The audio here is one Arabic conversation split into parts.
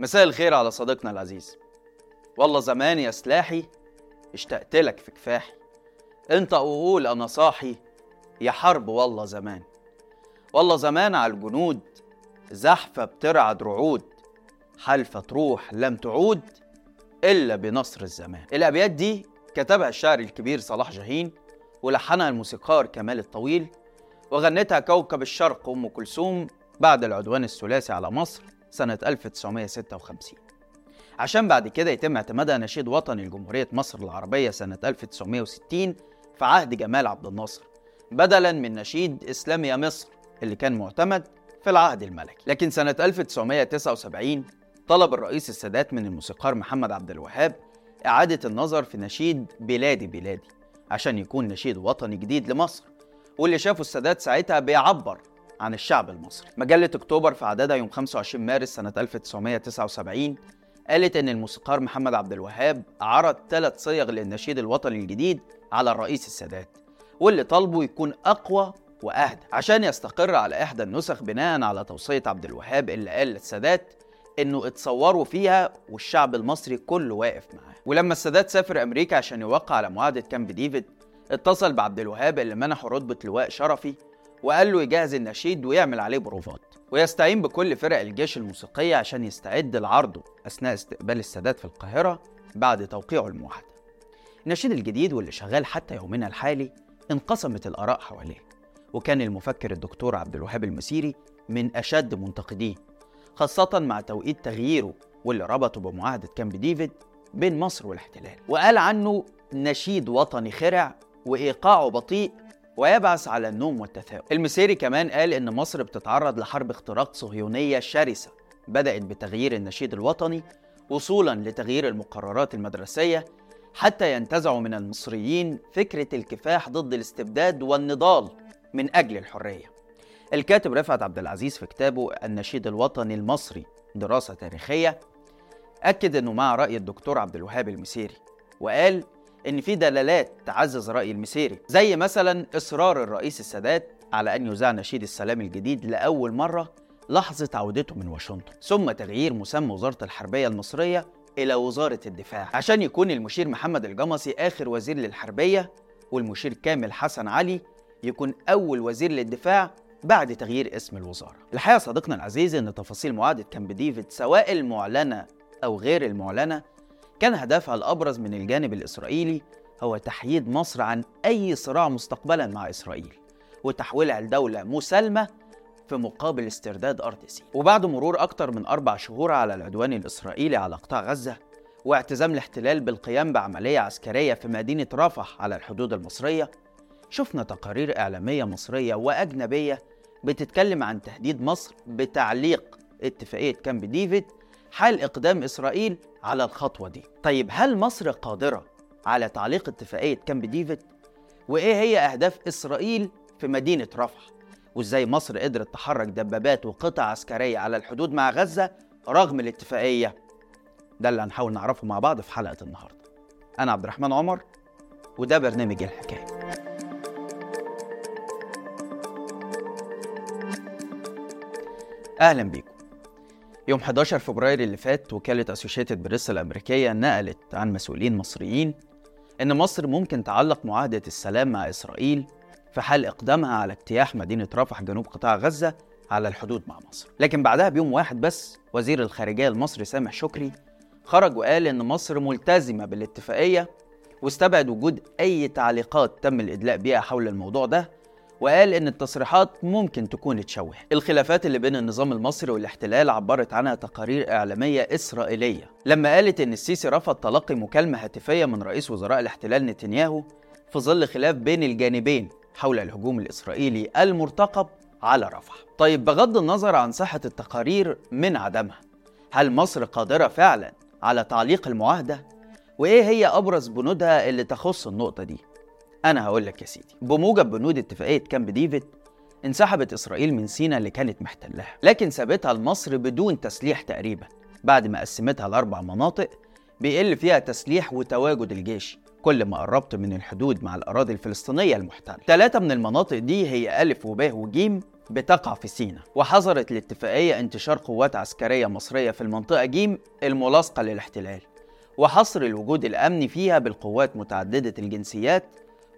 مساء الخير على صديقنا العزيز. والله زمان يا سلاحي اشتقت لك في كفاحي. انت وقول أنا صاحي يا حرب والله زمان. والله زمان على الجنود زحفة بترعد رعود حلفة تروح لم تعود إلا بنصر الزمان. الأبيات دي كتبها الشاعر الكبير صلاح جاهين ولحنها الموسيقار كمال الطويل وغنتها كوكب الشرق أم كلثوم بعد العدوان الثلاثي على مصر. سنة 1956 عشان بعد كده يتم اعتمادها نشيد وطني لجمهورية مصر العربية سنة 1960 في عهد جمال عبد الناصر بدلا من نشيد إسلامي يا مصر اللي كان معتمد في العهد الملكي. لكن سنة 1979 طلب الرئيس السادات من الموسيقار محمد عبد الوهاب إعادة النظر في نشيد بلادي بلادي عشان يكون نشيد وطني جديد لمصر واللي شافه السادات ساعتها بيعبر عن الشعب المصري. مجلة أكتوبر في عددها يوم 25 مارس سنة 1979 قالت إن الموسيقار محمد عبد الوهاب عرض ثلاث صيغ للنشيد الوطني الجديد على الرئيس السادات واللي طالبه يكون أقوى وأهدى. عشان يستقر على إحدى النسخ بناء على توصية عبد الوهاب اللي قال للسادات إنه اتصوروا فيها والشعب المصري كله واقف معاه ولما السادات سافر أمريكا عشان يوقع على معاهدة كامب ديفيد اتصل بعبد الوهاب اللي منحه رتبة لواء شرفي وقال له يجهز النشيد ويعمل عليه بروفات. ويستعين بكل فرق الجيش الموسيقية عشان يستعد لعرضه أثناء استقبال السادات في القاهرة بعد توقيعه المعاهدة النشيد الجديد واللي شغال حتى يومنا الحالي انقسمت الآراء حواليه وكان المفكر الدكتور عبد الوهاب المسيري من أشد منتقديه خاصة مع توقيت تغييره واللي ربطه بمعاهدة كامب ديفيد بين مصر والاحتلال وقال عنه نشيد وطني خرع وإيقاعه بطيء ويبعث على النوم والتثاؤب المسيري كمان قال إن مصر بتتعرض لحرب اختراق صهيونية شرسة بدأت بتغيير النشيد الوطني وصولا لتغيير المقررات المدرسية حتى ينتزعوا من المصريين فكرة الكفاح ضد الاستبداد والنضال من أجل الحرية. الكاتب رفعت عبد العزيز في كتابه النشيد الوطني المصري دراسة تاريخية أكد أنه مع رأي الدكتور عبد الوهاب المسيري وقال إن في دلالات تعزز رأي المسيري زي مثلا إصرار الرئيس السادات على أن يذاع نشيد السلام الجديد لأول مرة لحظة عودته من واشنطن ثم تغيير مسمى وزارة الحربية المصرية إلى وزارة الدفاع عشان يكون المشير محمد الجمصي آخر وزير للحربية والمشير كامل حسن علي يكون أول وزير للدفاع بعد تغيير اسم الوزارة. الحقيقة صديقنا العزيز أن تفاصيل معاهدة كامب ديفيد سواء المعلنة أو غير المعلنة كان هدفها الأبرز من الجانب الإسرائيلي هو تحييد مصر عن أي صراع مستقبلا مع إسرائيل وتحويلها لدولة مسالمة في مقابل استرداد أرض وبعد مرور أكثر من أربع شهور على العدوان الإسرائيلي على قطاع غزة واعتزام الاحتلال بالقيام بعملية عسكرية في مدينة رفح على الحدود المصرية شفنا تقارير إعلامية مصرية وأجنبية بتتكلم عن تهديد مصر بتعليق اتفاقية كامب ديفيد حال إقدام إسرائيل على الخطوة دي طيب هل مصر قادرة على تعليق اتفاقية كامب ديفيد؟ وإيه هي أهداف إسرائيل في مدينة رفح؟ وإزاي مصر قدرت تحرك دبابات وقطع عسكرية على الحدود مع غزة رغم الاتفاقية؟ ده اللي هنحاول نعرفه مع بعض في حلقة النهاردة أنا عبد الرحمن عمر وده برنامج الحكاية أهلا بيكم يوم 11 فبراير اللي فات وكالة أسوشيتد بريس الأمريكية نقلت عن مسؤولين مصريين إن مصر ممكن تعلق معاهدة السلام مع إسرائيل في حال إقدامها على اجتياح مدينة رفح جنوب قطاع غزة على الحدود مع مصر. لكن بعدها بيوم واحد بس وزير الخارجية المصري سامح شكري خرج وقال إن مصر ملتزمة بالاتفاقية واستبعد وجود أي تعليقات تم الإدلاء بها حول الموضوع ده وقال إن التصريحات ممكن تكون اتشوه الخلافات اللي بين النظام المصري والاحتلال عبرت عنها تقارير إعلامية إسرائيلية لما قالت إن السيسي رفض تلقي مكالمة هاتفية من رئيس وزراء الاحتلال نتنياهو في ظل خلاف بين الجانبين حول الهجوم الإسرائيلي المرتقب على رفح طيب بغض النظر عن صحة التقارير من عدمها هل مصر قادرة فعلا على تعليق المعاهدة؟ وإيه هي أبرز بنودها اللي تخص النقطة دي؟ أنا هقول لك يا سيدي بموجب بنود اتفاقية كامب ديفيد انسحبت إسرائيل من سيناء اللي كانت محتلها. لكن سابتها لمصر بدون تسليح تقريبا. بعد ما قسمتها لأربع مناطق بيقل فيها تسليح وتواجد الجيش كل ما قربت من الحدود مع الأراضي الفلسطينية المحتلة. ثلاثة من المناطق دي هي ألف وباء وجيم بتقع في سيناء وحظرت الاتفاقية انتشار قوات عسكرية مصرية في المنطقة جيم الملاصقة للاحتلال. وحصر الوجود الأمني فيها بالقوات متعددة الجنسيات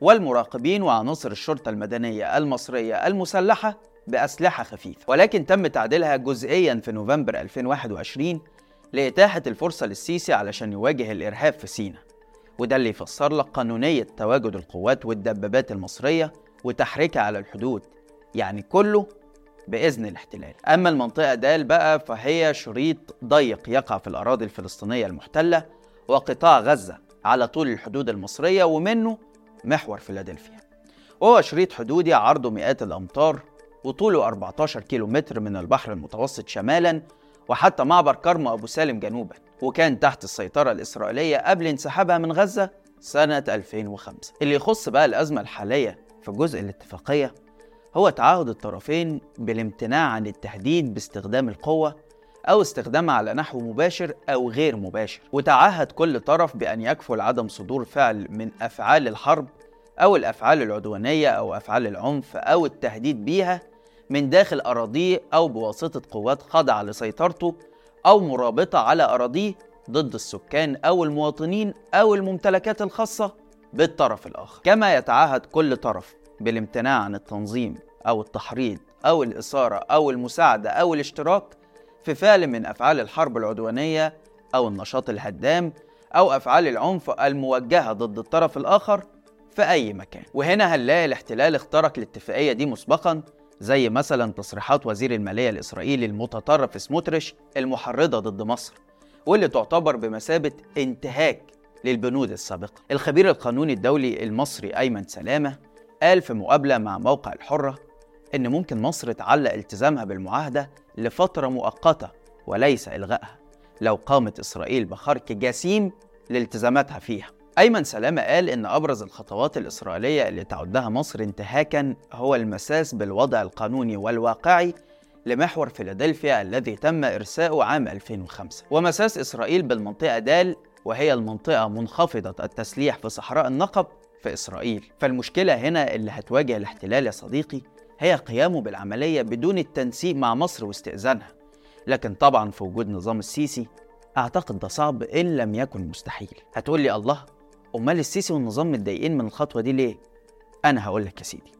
والمراقبين وعناصر الشرطة المدنية المصرية المسلحة بأسلحة خفيفة. ولكن تم تعديلها جزئيا في نوفمبر 2021 لإتاحة الفرصة للسيسي علشان يواجه الإرهاب في سيناء. وده اللي يفسر لك قانونية تواجد القوات والدبابات المصرية وتحريكها على الحدود يعني كله بإذن الاحتلال. أما المنطقة دال بقى فهي شريط ضيق يقع في الأراضي الفلسطينية المحتلة وقطاع غزة على طول الحدود المصرية ومنه محور فيلادلفيا. وهو شريط حدودي عرضه مئات الأمتار وطوله 14 كيلو متر من البحر المتوسط شمالا وحتى معبر كرم أبو سالم جنوبا وكان تحت السيطرة الإسرائيلية قبل انسحابها من غزة سنة 2005 اللي يخص بقى الأزمة الحالية في جزء الاتفاقية هو تعهد الطرفين بالامتناع عن التهديد باستخدام القوة أو استخدامها على نحو مباشر أو غير مباشر. وتعهد كل طرف بأن يكفل عدم صدور فعل من أفعال الحرب أو الأفعال العدوانية أو أفعال العنف أو التهديد بيها من داخل أراضيه أو بواسطة قوات خاضعة لسيطرته أو مرابطة على أراضيه ضد السكان أو المواطنين أو الممتلكات الخاصة بالطرف الآخر. كما يتعهد كل طرف بالامتناع عن التنظيم أو التحريض أو الإثارة أو المساعدة أو الاشتراك في فعل من أفعال الحرب العدوانية أو النشاط الهدام أو أفعال العنف الموجهة ضد الطرف الآخر في أي مكان. وهنا هنلاقي الاحتلال اخترق الاتفاقية دي مسبقا زي مثلا تصريحات وزير المالية الإسرائيلي المتطرف سموتريش المحرضة ضد مصر واللي تعتبر بمثابة انتهاك للبنود السابقة. الخبير القانوني الدولي المصري أيمن سلامة قال في مقابلة مع موقع الحرة إن ممكن مصر تعلق التزامها بالمعاهدة لفترة مؤقتة وليس إلغائها. لو قامت إسرائيل بخرق جسيم لالتزاماتها فيها. أيمن سلامة قال إن أبرز الخطوات الإسرائيلية اللي تعدها مصر انتهاكا هو المساس بالوضع القانوني والواقعي لمحور فيلادلفيا الذي تم إرساؤه عام 2005 ومساس إسرائيل بالمنطقة دال وهي المنطقة منخفضة التسليح في صحراء النقب في إسرائيل. فالمشكلة هنا اللي هتواجه الاحتلال يا صديقي هي قيامه بالعملية بدون التنسيق مع مصر واستئذانها. لكن طبعا في وجود نظام السيسي أعتقد ده صعب إن لم يكن مستحيل. هتقول لي الله أمال السيسي والنظام متضايقين من الخطوة دي ليه؟ أنا هقول لك يا سيدي.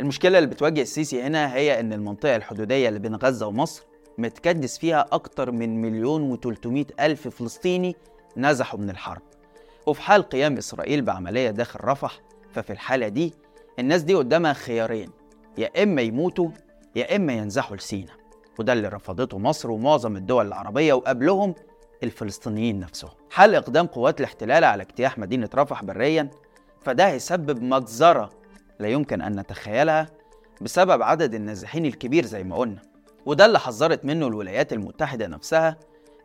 المشكلة اللي بتواجه السيسي هنا هي إن المنطقة الحدودية اللي بين غزة ومصر متكدس فيها أكتر من مليون وتلتمائة ألف فلسطيني نزحوا من الحرب. وفي حال قيام إسرائيل بعملية داخل رفح ففي الحالة دي الناس دي قدامها خيارين. يا إما يموتوا يا إما ينزحوا لسينا. وده اللي رفضته مصر ومعظم الدول العربية وقبلهم الفلسطينيين نفسهم. حال إقدام قوات الاحتلال على اجتياح مدينة رفح بريا؟ فده هيسبب مجزرة لا يمكن أن نتخيلها بسبب عدد النازحين الكبير زي ما قلنا. وده اللي حذرت منه الولايات المتحدة نفسها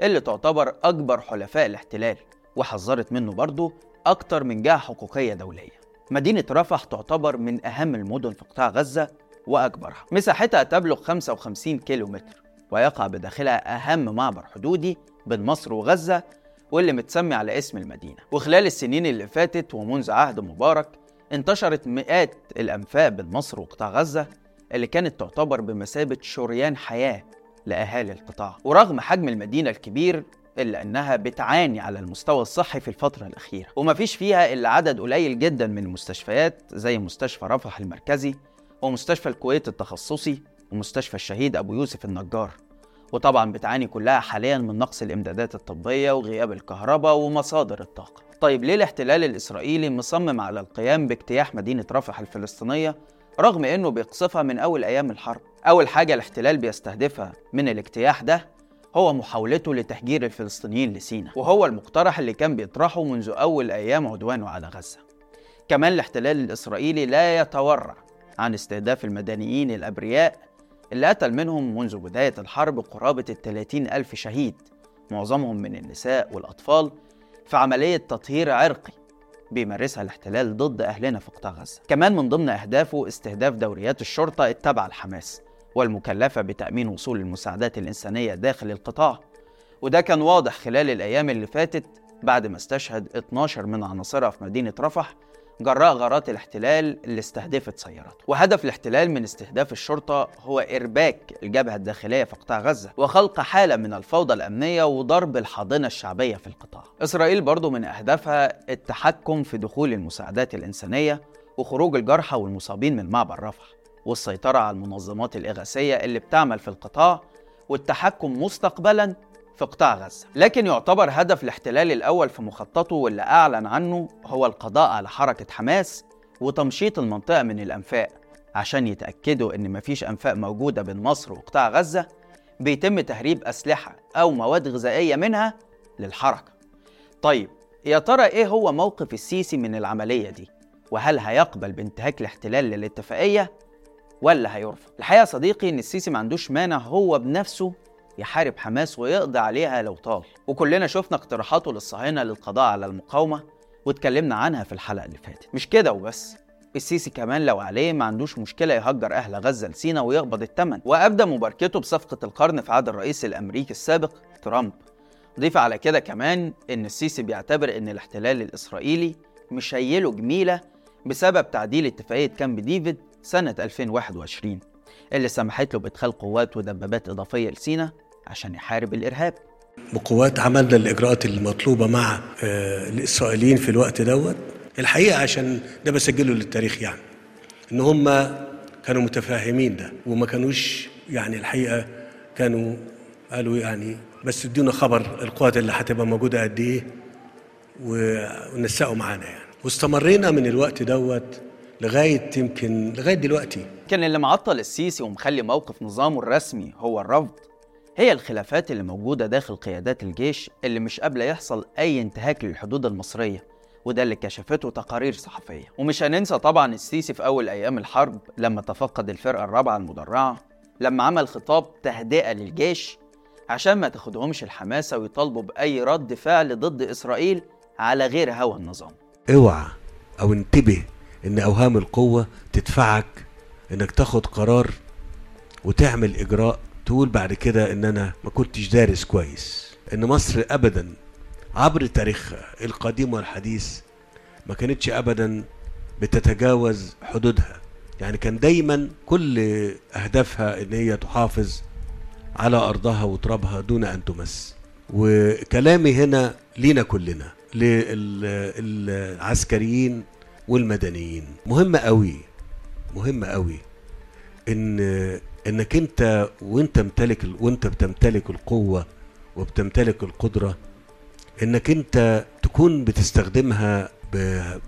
اللي تعتبر أكبر حلفاء الاحتلال وحذرت منه برضه أكتر من جهة حقوقية دولية. مدينة رفح تعتبر من أهم المدن في قطاع غزة وأكبرها. مساحتها تبلغ 55 كيلو متر ويقع بداخلها أهم معبر حدودي بين مصر وغزة واللي متسمي على اسم المدينة. وخلال السنين اللي فاتت ومنذ عهد مبارك انتشرت مئات الأنفاق بين مصر وقطاع غزة اللي كانت تعتبر بمثابة شريان حياة لأهالي القطاع. ورغم حجم المدينة الكبير إلا أنها بتعاني على المستوى الصحي في الفترة الأخيرة. ومفيش فيها إلا عدد قليل جدا من المستشفيات زي مستشفى رفح المركزي ومستشفى الكويت التخصصي ومستشفى الشهيد أبو يوسف النجار وطبعا بتعاني كلها حاليا من نقص الإمدادات الطبية وغياب الكهرباء ومصادر الطاقة. طيب ليه الاحتلال الإسرائيلي مصمم على القيام باجتياح مدينة رفح الفلسطينية رغم إنه بيقصفها من أول أيام الحرب؟ أول حاجة الاحتلال بيستهدفها من الاجتياح ده هو محاولته لتهجير الفلسطينيين لسينا وهو المقترح اللي كان بيطرحه منذ أول أيام عدوانه على غزة. كمان الاحتلال الإسرائيلي لا يتورع عن استهداف المدنيين الأبرياء اللي قتل منهم منذ بداية الحرب قرابة الثلاثين ألف شهيد معظمهم من النساء والأطفال في عملية تطهير عرقي بيمارسها الاحتلال ضد أهلنا في قطاع غزة. كمان من ضمن أهدافه استهداف دوريات الشرطة التابعة لحماس والمكلفة بتأمين وصول المساعدات الإنسانية داخل القطاع. وده كان واضح خلال الأيام اللي فاتت بعد ما استشهد 12 من عناصرها في مدينة رفح جراء غارات الاحتلال اللي استهدفت سيارته. وهدف الاحتلال من استهداف الشرطة هو إرباك الجبهة الداخلية في قطاع غزة وخلق حالة من الفوضى الأمنية وضرب الحاضنة الشعبية في القطاع. إسرائيل برضو من أهدافها التحكم في دخول المساعدات الإنسانية وخروج الجرحى والمصابين من معبر رفح والسيطرة على المنظمات الإغاثية اللي بتعمل في القطاع والتحكم مستقبلا في قطاع غزة لكن يعتبر هدف الاحتلال الأول في مخططه واللي أعلن عنه هو القضاء على حركة حماس وتمشيط المنطقة من الأنفاق عشان يتأكدوا إن مفيش أنفاق موجودة بين مصر وقطاع غزة بيتم تهريب أسلحة أو مواد غذائية منها للحركة طيب يا ترى إيه هو موقف السيسي من العملية دي؟ وهل هيقبل بانتهاك الاحتلال للاتفاقية ولا هيرفض؟ الحقيقة صديقي إن السيسي ما عندوش مانع هو بنفسه يحارب حماس ويقضي عليها لو طال. وكلنا شفنا اقتراحاته للصهاينة للقضاء على المقاومة واتكلمنا عنها في الحلقة اللي فاتت. مش كده وبس. السيسي كمان لو عليه ما عندوش مشكلة يهجر أهل غزة لسينا ويقبض الثمن وأبدى مباركته بصفقة القرن في عهد الرئيس الأمريكي السابق ترامب. ضيف على كده كمان إن السيسي بيعتبر إن الاحتلال الإسرائيلي مشيله جميلة بسبب تعديل اتفاقية كامب ديفيد سنة 2021 اللي سمحت له بإدخال قوات ودبابات إضافية لسينا عشان يحارب الإرهاب. بقوات عملنا الإجراءات المطلوبة مع آه، الإسرائيليين في الوقت دوت. الحقيقة عشان ده بسجله للتاريخ يعني إن هم كانوا متفاهمين ده وما كانوش يعني الحقيقة كانوا قالوا يعني بس ادونا خبر القوات اللي هتبقى موجودة قد إيه ونسقوا معانا يعني. واستمرينا من الوقت دوت لغاية يمكن لغاية دلوقتي. كان اللي معطل السيسي ومخلي موقف نظامه الرسمي هو الرفض. هي الخلافات اللي موجودة داخل قيادات الجيش اللي مش قابلة يحصل أي انتهاك للحدود المصرية وده اللي كشفته تقارير صحفية. ومش هننسى طبعا السيسي في أول أيام الحرب لما تفقد الفرقة الرابعة المدرعة لما عمل خطاب تهدئة للجيش عشان ما تاخدهمش الحماسة ويطالبوا بأي رد فعل ضد إسرائيل على غير هوى النظام. اوعى أو انتبه إن أوهام القوة تدفعك إنك تاخد قرار وتعمل إجراء تقول بعد كده إن أنا ما كنتش دارس كويس. إن مصر ابدا عبر تاريخها القديم والحديث ما كانتش ابدا بتتجاوز حدودها. يعني كان دايما كل أهدافها إن هي تحافظ على أرضها وترابها دون أن تمس. وكلامي هنا لينا كلنا للعسكريين والمدنيين. مهم قوي مهم قوي إن إنك أنت وأنت ممتلك وأنت بتمتلك القوة وبتمتلك القدرة إنك أنت تكون بتستخدمها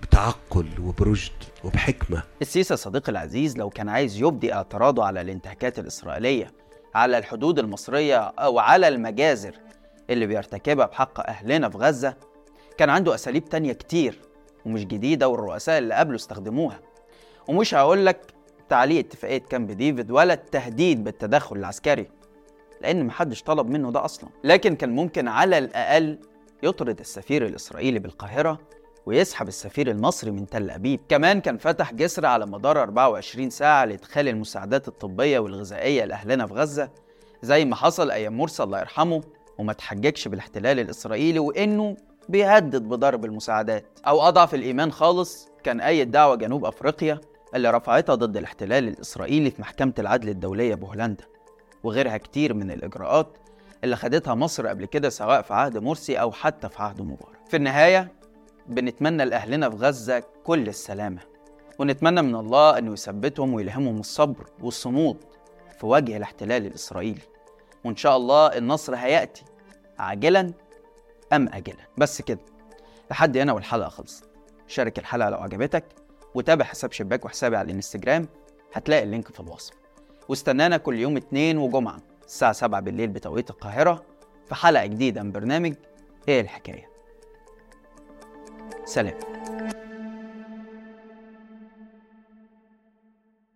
بتعقل وبرشد وبحكمة. السيسي صديقي العزيز لو كان عايز يبدي اعتراضه على الانتهاكات الإسرائيلية على الحدود المصرية أو على المجازر اللي بيرتكبها بحق أهلنا في غزة كان عنده أساليب تانية كتير ومش جديدة والرؤساء اللي قبله استخدموها. ومش هقول لك تعليق اتفاقية كامب ديفيد ولا التهديد بالتدخل العسكري لأن محدش طلب منه ده أصلا. لكن كان ممكن على الأقل يطرد السفير الإسرائيلي بالقاهرة ويسحب السفير المصري من تل أبيب. كمان كان فتح جسر على مدار 24 ساعة لإدخال المساعدات الطبية والغذائية لأهلنا في غزة. زي ما حصل أيام مرسى الله يرحمه وما تحججش بالاحتلال الإسرائيلي وإنه بيهدد بضرب المساعدات. أو أضعف الإيمان خالص كان أي دعوة جنوب أفريقيا اللي رفعتها ضد الاحتلال الإسرائيلي في محكمة العدل الدولية بهولندا وغيرها كتير من الإجراءات اللي خدتها مصر قبل كده سواء في عهد مرسي أو حتى في عهد مبارك. في النهاية بنتمنى لأهلنا في غزة كل السلامة ونتمنى من الله أنه يثبتهم ويلهمهم الصبر والصمود في وجه الاحتلال الإسرائيلي وإن شاء الله النصر هيأتي عاجلا أم آجلا. بس كده لحد هنا والحلقة خلصت. شارك الحلقة لو عجبتك وتابع حساب شباك وحسابي على الانستجرام هتلاقي اللينك في الوصف. واستنانا كل يوم اتنين وجمعة الساعة 7 بالليل بتوقيت القاهرة في حلقة جديدة من برنامج إيه الحكاية. سلام.